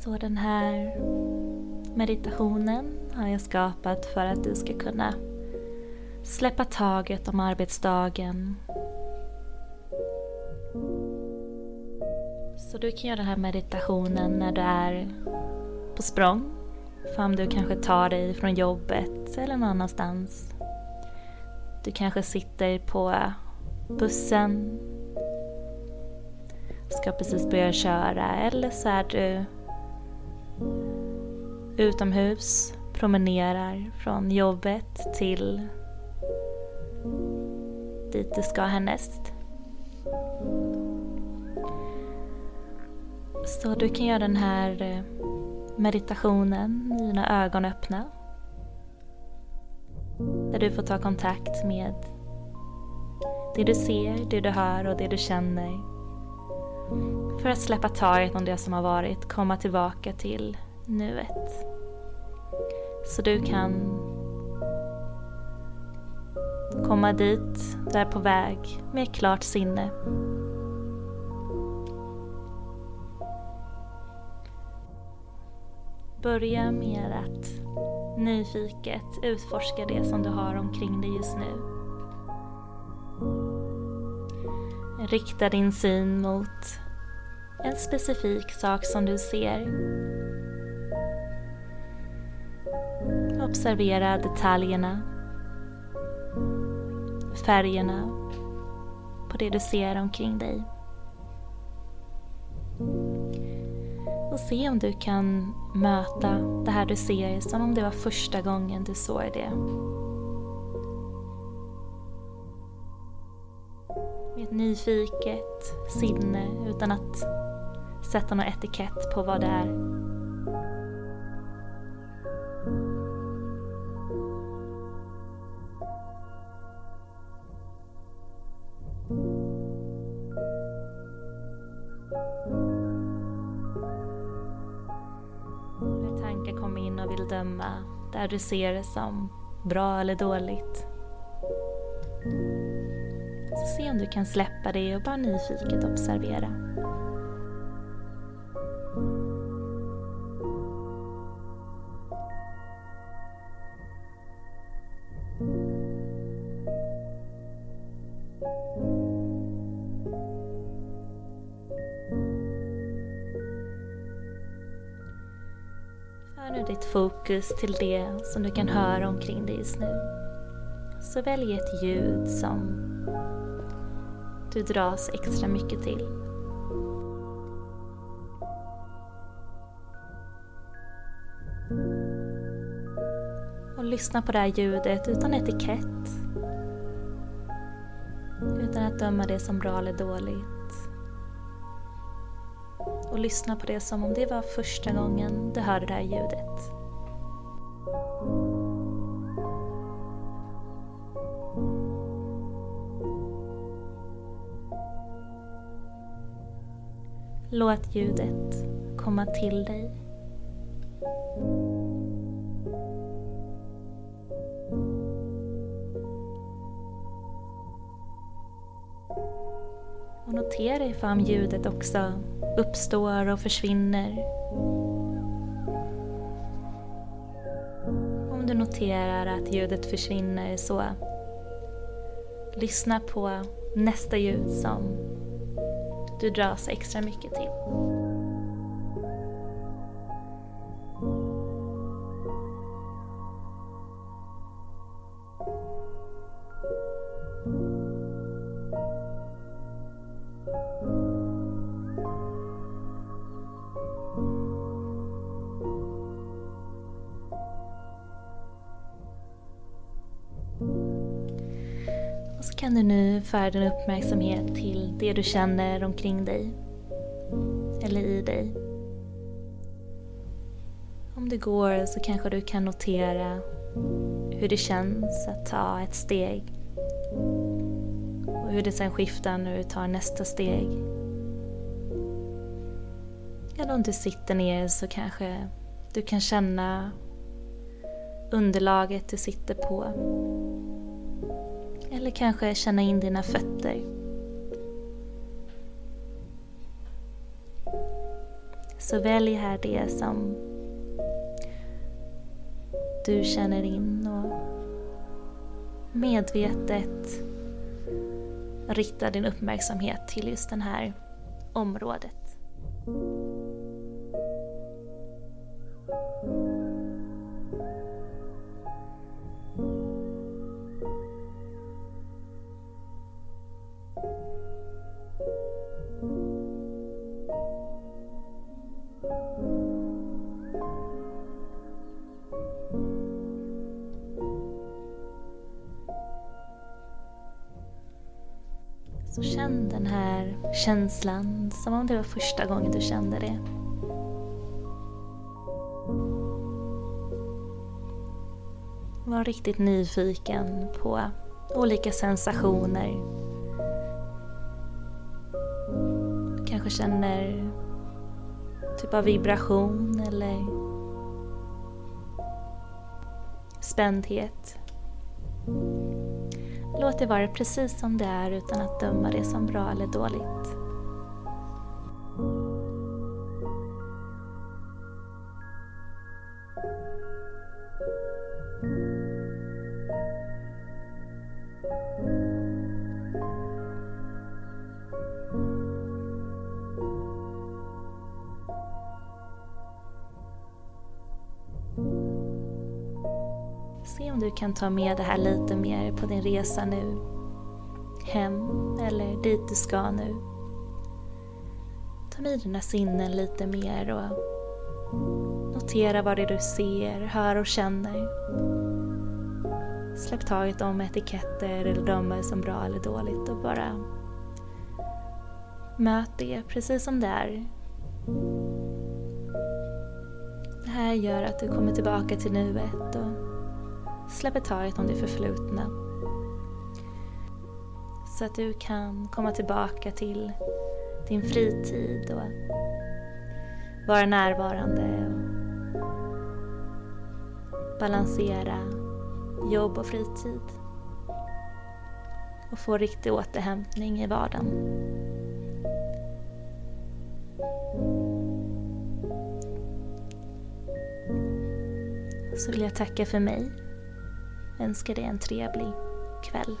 Så den här meditationen har jag skapat för att du ska kunna släppa taget om arbetsdagen. Så du kan göra den här meditationen när du är på språng. För om du kanske tar dig från jobbet eller någon annanstans. Du kanske sitter på bussen, ska precis börja köra eller så är du utomhus, promenerar från jobbet till dit du ska härnäst. Så du kan göra den här eh, meditationen med dina ögon öppna. Där du får ta kontakt med det du ser, det du hör och det du känner. För att släppa taget om det som har varit, komma tillbaka till nuet. Så du kan komma dit du är på väg med ett klart sinne. Börja med att nyfiket utforska det som du har omkring dig just nu. Rikta din syn mot en specifik sak som du ser. Observera detaljerna, färgerna på det du ser omkring dig. Och se om du kan möta det här du ser som om det var första gången du såg det. Med ett nyfiket sinne utan att sätta någon etikett på vad det är. Döma där du ser det som bra eller dåligt. Så se om du kan släppa det och bara nyfiket observera. Ditt fokus till det som du kan höra omkring dig just nu. Så välj ett ljud som du dras extra mycket till. Och lyssna på det här ljudet utan etikett. Utan att döma det som bra eller dåligt. Och lyssna på det som om det var första gången du hörde det här ljudet. Låt ljudet komma till dig. Och notera ifall ljudet också uppstår och försvinner. Om du noterar att ljudet försvinner så lyssna på nästa ljud som du dras extra mycket till. Och så kan du nu föra din uppmärksamhet till det du känner omkring dig. Eller i dig. Om det går så kanske du kan notera hur det känns att ta ett steg. Och hur det sen skiftar när du tar nästa steg. Eller om du sitter ner så kanske du kan känna underlaget du sitter på. Eller kanske känna in dina fötter. Så välj här det som du känner in och medvetet rikta din uppmärksamhet till just det här området. Så känn den här känslan som om det var första gången du kände det. Var riktigt nyfiken på olika sensationer. Du kanske känner typ av vibration eller spändhet. Låt det vara precis som det är utan att döma det som bra eller dåligt. Se om du kan ta med det här lite mer på din resa nu. Hem eller dit du ska nu. Ta med dina sinnen lite mer och notera vad det är du ser, hör och känner. Släpp taget om etiketter eller dömer som bra eller dåligt och bara möt det precis som det är. Det här gör att du kommer tillbaka till nuet släpper taget om det förflutna. Så att du kan komma tillbaka till din fritid och vara närvarande och balansera jobb och fritid och få riktig återhämtning i vardagen. Så vill jag tacka för mig önskar dig en trevlig kväll.